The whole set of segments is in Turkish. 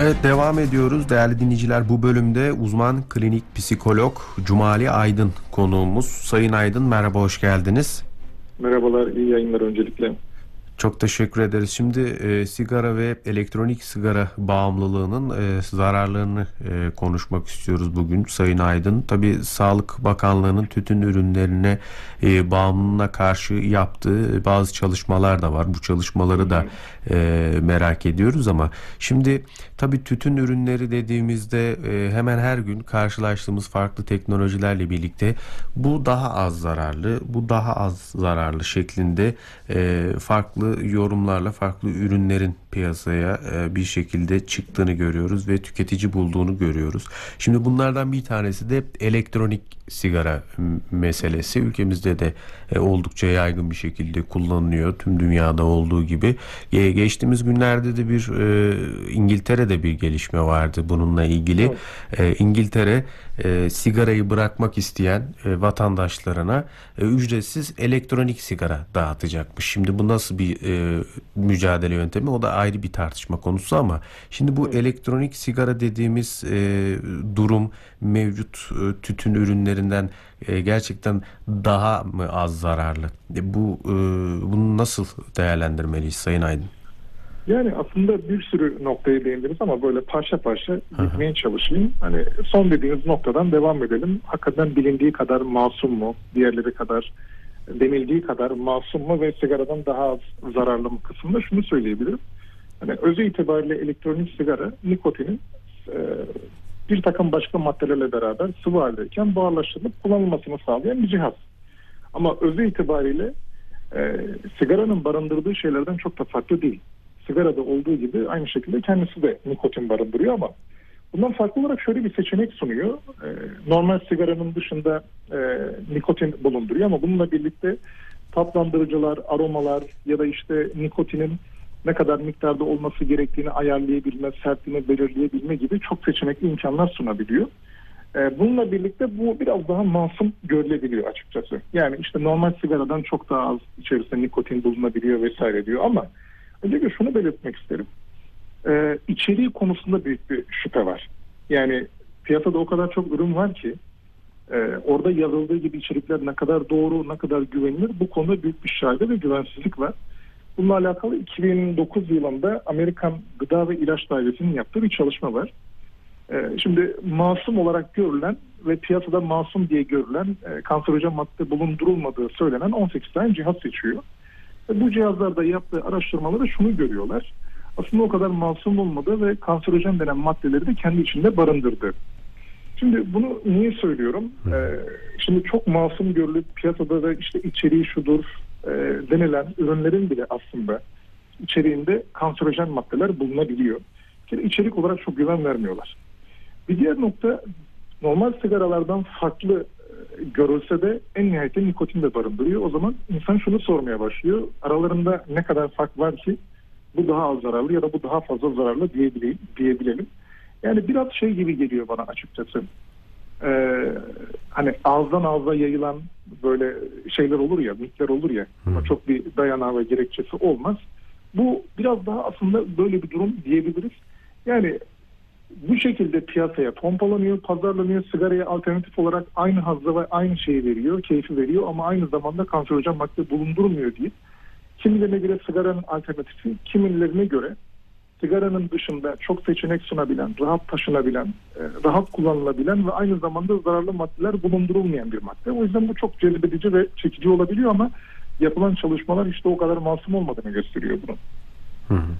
Evet devam ediyoruz. Değerli dinleyiciler bu bölümde uzman klinik psikolog Cumali Aydın konuğumuz. Sayın Aydın merhaba hoş geldiniz. Merhabalar iyi yayınlar öncelikle. Çok teşekkür ederiz. Şimdi e, sigara ve elektronik sigara bağımlılığının e, zararlarını e, konuşmak istiyoruz bugün Sayın Aydın. Tabi Sağlık Bakanlığı'nın tütün ürünlerine e, bağımlılığına karşı yaptığı bazı çalışmalar da var. Bu çalışmaları da e, merak ediyoruz ama şimdi tabi tütün ürünleri dediğimizde e, hemen her gün karşılaştığımız farklı teknolojilerle birlikte bu daha az zararlı, bu daha az zararlı şeklinde e, farklı farklı yorumlarla farklı ürünlerin piyasaya e, bir şekilde çıktığını görüyoruz ve tüketici bulduğunu görüyoruz. Şimdi bunlardan bir tanesi de elektronik sigara meselesi. Ülkemizde de e, oldukça yaygın bir şekilde kullanılıyor. Tüm dünyada olduğu gibi. Geçtiğimiz günlerde de bir e, İngiltere'de bir gelişme vardı bununla ilgili. Evet. İngiltere sigarayı bırakmak isteyen vatandaşlarına ücretsiz elektronik sigara dağıtacakmış. Şimdi bu nasıl bir mücadele yöntemi o da ayrı bir tartışma konusu ama şimdi bu elektronik sigara dediğimiz e, durum mevcut e, tütün ürünlerinden e, gerçekten daha mı az zararlı? E, bu e, bunu nasıl değerlendirmeliyiz Sayın Aydın? Yani aslında bir sürü noktaya değindiniz ama böyle parça parça gitmeye çalışayım. Hani son dediğiniz noktadan devam edelim. Hakikaten bilindiği kadar masum mu? Diğerleri kadar denildiği kadar masum mu ve sigaradan daha az zararlı mı kısmında şunu söyleyebilirim. Hani özü itibariyle elektronik sigara nikotinin e, bir takım başka maddelerle beraber sıvı haldeyken buharlaştırılıp kullanılmasını sağlayan bir cihaz. Ama özü itibariyle e, sigaranın barındırdığı şeylerden çok da farklı değil. Sigarada olduğu gibi aynı şekilde kendisi de nikotin barındırıyor ama Bundan farklı olarak şöyle bir seçenek sunuyor. E, normal sigaranın dışında e, nikotin bulunduruyor ama bununla birlikte tatlandırıcılar, aromalar ya da işte nikotinin ne kadar miktarda olması gerektiğini ayarlayabilme, sertliğini belirleyebilme gibi çok seçenekli imkanlar sunabiliyor. E, bununla birlikte bu biraz daha masum görülebiliyor açıkçası. Yani işte normal sigaradan çok daha az içerisinde nikotin bulunabiliyor vesaire diyor ama öncelikle şunu belirtmek isterim e, içeriği konusunda büyük bir şüphe var. Yani piyasada o kadar çok ürün var ki e, orada yazıldığı gibi içerikler ne kadar doğru, ne kadar güvenilir bu konuda büyük bir şahibe ve güvensizlik var. Bununla alakalı 2009 yılında Amerikan Gıda ve İlaç Dairesi'nin yaptığı bir çalışma var. E, şimdi masum olarak görülen ve piyasada masum diye görülen e, kanserojen madde bulundurulmadığı söylenen 18 tane cihaz seçiyor. Bu cihazlarda yaptığı araştırmaları şunu görüyorlar aslında o kadar masum olmadı ve kanserojen denen maddeleri de kendi içinde barındırdı. Şimdi bunu niye söylüyorum? Ee, şimdi çok masum görülüp piyasada da işte içeriği şudur e, denilen ürünlerin bile aslında içeriğinde kanserojen maddeler bulunabiliyor. Yani içerik olarak çok güven vermiyorlar. Bir diğer nokta normal sigaralardan farklı e, görülse de en nihayetinde nikotin de barındırıyor. O zaman insan şunu sormaya başlıyor. Aralarında ne kadar fark var ki bu daha az zararlı ya da bu daha fazla zararlı diyebilelim. diyebilelim. Yani biraz şey gibi geliyor bana açıkçası. Ee, hani ağızdan ağza yayılan böyle şeyler olur ya, mitler olur ya. Hmm. Çok bir dayanağı ve gerekçesi olmaz. Bu biraz daha aslında böyle bir durum diyebiliriz. Yani bu şekilde piyasaya pompalanıyor, pazarlanıyor. Sigaraya alternatif olarak aynı hazla ve aynı şeyi veriyor, keyfi veriyor ama aynı zamanda kanserojen madde bulundurmuyor deyip Kimilerine göre sigaranın alternatifi, kimilerine göre sigaranın dışında çok seçenek sunabilen, rahat taşınabilen, e, rahat kullanılabilen ve aynı zamanda zararlı maddeler bulundurulmayan bir madde. O yüzden bu çok cezbedici ve çekici olabiliyor ama yapılan çalışmalar işte o kadar masum olmadığını gösteriyor bunu. Hı hı.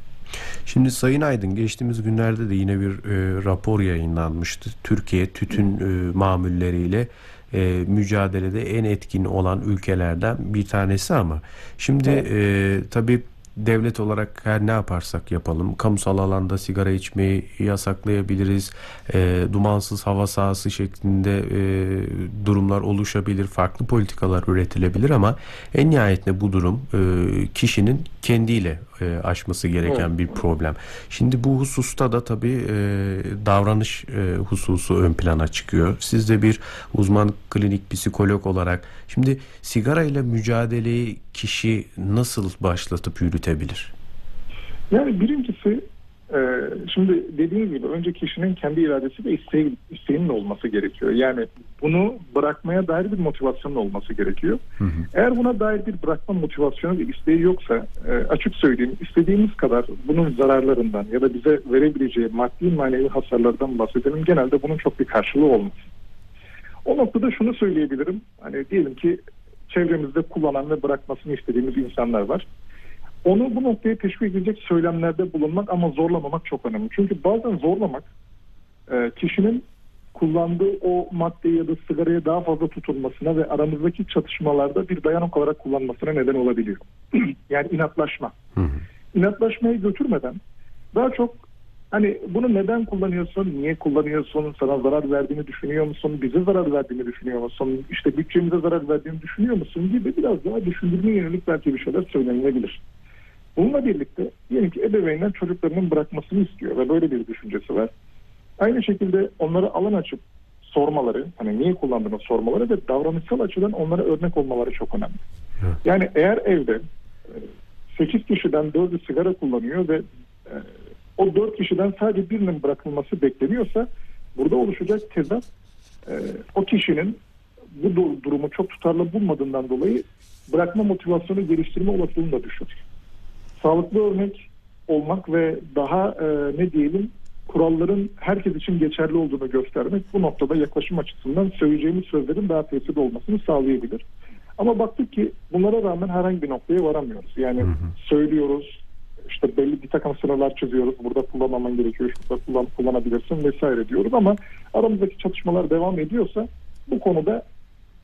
Şimdi Sayın Aydın geçtiğimiz günlerde de yine bir e, rapor yayınlanmıştı. Türkiye tütün e, mamulleriyle e, mücadelede en etkin olan ülkelerden bir tanesi ama şimdi e, tabii devlet olarak her ne yaparsak yapalım kamusal alanda sigara içmeyi yasaklayabiliriz e, dumansız hava sahası şeklinde e, durumlar oluşabilir farklı politikalar üretilebilir ama en nihayetinde bu durum e, kişinin kendiyle e, aşması gereken bir problem. Şimdi bu hususta da tabii e, davranış e, hususu ön plana çıkıyor. Siz de bir uzman klinik psikolog olarak şimdi sigara ile mücadeleyi kişi nasıl başlatıp yürütebilir? Yani birincisi e, şimdi dediğiniz gibi önce kişinin kendi iradesi ve isteği, isteğinin olması gerekiyor. Yani bunu bırakmaya dair bir motivasyonun olması gerekiyor. Hı hı. Eğer buna dair bir bırakma motivasyonu ve isteği yoksa e, açık söyleyeyim istediğimiz kadar bunun zararlarından ya da bize verebileceği maddi manevi hasarlardan bahsedelim. Genelde bunun çok bir karşılığı olmaz. O noktada şunu söyleyebilirim. Hani diyelim ki çevremizde kullanan ve bırakmasını istediğimiz insanlar var. Onu bu noktaya teşvik edecek söylemlerde bulunmak ama zorlamamak çok önemli. Çünkü bazen zorlamak e, kişinin kullandığı o maddeyi ya da sigaraya daha fazla tutulmasına ve aramızdaki çatışmalarda bir dayanık olarak kullanmasına neden olabiliyor. yani inatlaşma. Hı hı. İnatlaşmayı götürmeden daha çok hani bunu neden kullanıyorsun, niye kullanıyorsun, sana zarar verdiğini düşünüyor musun, bize zarar verdiğini düşünüyor musun, işte bütçemize zarar verdiğini düşünüyor musun gibi biraz daha düşündürmeye yönelik belki bir şeyler söylenilebilir. Bununla birlikte diyelim ki ebeveynler çocuklarının bırakmasını istiyor ve böyle bir düşüncesi var. Aynı şekilde onlara alan açıp sormaları, hani niye kullandığını sormaları ve davranışsal açıdan onlara örnek olmaları çok önemli. Evet. Yani eğer evde 8 kişiden 4'ü sigara kullanıyor ve e, o 4 kişiden sadece birinin bırakılması bekleniyorsa burada oluşacak tezat e, o kişinin bu du- durumu çok tutarlı bulmadığından dolayı bırakma motivasyonu geliştirme olasılığını da düşürür. Sağlıklı örnek olmak ve daha e, ne diyelim kuralların herkes için geçerli olduğunu göstermek bu noktada yaklaşım açısından söyleyeceğimiz sözlerin daha tesirli olmasını sağlayabilir. Ama baktık ki bunlara rağmen herhangi bir noktaya varamıyoruz. Yani Hı hı. söylüyoruz, işte belli bir takım sınırlar çiziyoruz. Burada kullanmaman gerekiyor, şurada kullan, kullanabilirsin vesaire diyoruz ama aramızdaki çatışmalar devam ediyorsa bu konuda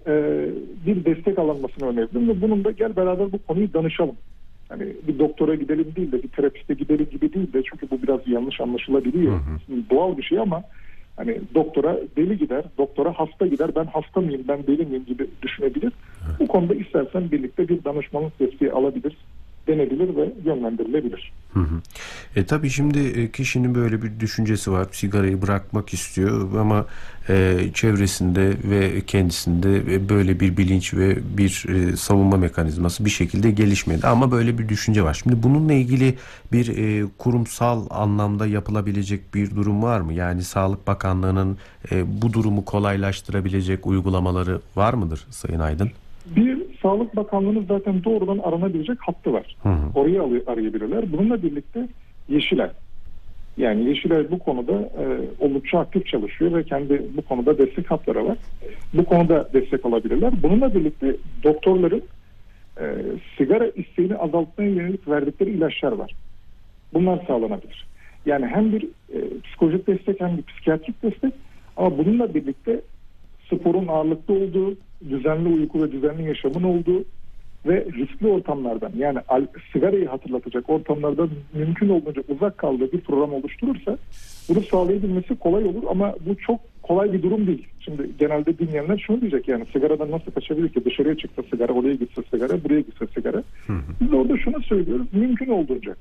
e, bir destek alınmasını öneririm ve bunun da gel beraber bu konuyu danışalım. Hani bir doktora gidelim değil de bir terapiste gidelim gibi değil de çünkü bu biraz yanlış anlaşılabiliyor. Hı hı. Şimdi Doğal bir şey ama hani doktora deli gider, doktora hasta gider, ben hasta mıyım, ben deli miyim gibi düşünebilir. Bu konuda istersen birlikte bir danışmanlık desteği alabilir, denebilir ve yönlendirilebilir. Hı hı. E tabii şimdi e, kişinin böyle bir düşüncesi var. Sigarayı bırakmak istiyor ama e, çevresinde ve kendisinde e, böyle bir bilinç ve bir e, savunma mekanizması bir şekilde gelişmedi. Ama böyle bir düşünce var. Şimdi bununla ilgili bir e, kurumsal anlamda yapılabilecek bir durum var mı? Yani Sağlık Bakanlığı'nın e, bu durumu kolaylaştırabilecek uygulamaları var mıdır Sayın Aydın? Bir Sağlık Bakanlığı'nın zaten doğrudan aranabilecek hattı var. Hı hı. Orayı arayabilirler. Bununla birlikte Yeşilay. Yani Yeşilay bu konuda e, oldukça aktif çalışıyor ve kendi bu konuda destek hatları var. Bu konuda destek alabilirler. Bununla birlikte doktorların e, sigara isteğini azaltmaya yönelik verdikleri ilaçlar var. Bunlar sağlanabilir. Yani hem bir e, psikolojik destek hem bir psikiyatrik destek ama bununla birlikte sporun ağırlıklı olduğu, düzenli uyku ve düzenli yaşamın olduğu ve riskli ortamlardan yani sigarayı hatırlatacak ortamlardan mümkün olduğunca uzak kaldığı bir program oluşturursa bunu sağlayabilmesi kolay olur ama bu çok kolay bir durum değil. Şimdi genelde dinleyenler şunu diyecek yani sigaradan nasıl kaçabilir ki dışarıya çıksa sigara, oraya gitse sigara, buraya gitse sigara. Biz orada şunu söylüyoruz mümkün olduğunca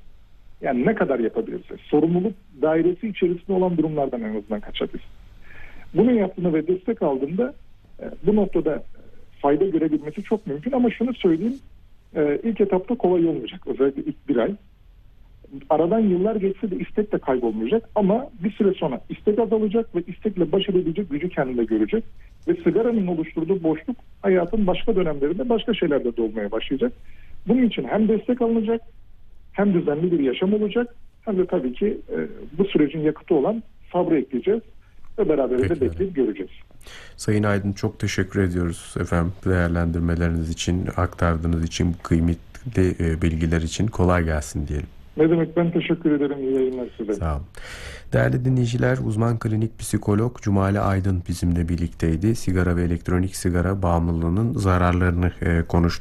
yani ne kadar yapabilirse sorumluluk dairesi içerisinde olan durumlardan en azından kaçabilir. Bunu yaptığında ve destek aldığında bu noktada fayda görebilmesi çok mümkün ama şunu söyleyeyim e, ilk etapta kolay olmayacak özellikle ilk bir ay. Aradan yıllar geçse de istek de kaybolmayacak ama bir süre sonra istek azalacak ve istekle baş edebilecek gücü kendinde görecek ve sigaranın oluşturduğu boşluk hayatın başka dönemlerinde başka şeylerde dolmaya başlayacak. Bunun için hem destek alınacak hem düzenli bir yaşam olacak hem de tabii ki e, bu sürecin yakıtı olan sabrı ekleyeceğiz ve beraber de Peki. bekleyip göreceğiz. Sayın Aydın çok teşekkür ediyoruz efendim değerlendirmeleriniz için, aktardığınız için, bu kıymetli e, bilgiler için kolay gelsin diyelim. Ne demek ben teşekkür ederim. İyi yayınlar size. Sağ olun. Değerli dinleyiciler, uzman klinik psikolog Cumali Aydın bizimle birlikteydi. Sigara ve elektronik sigara bağımlılığının zararlarını e, konuştuk.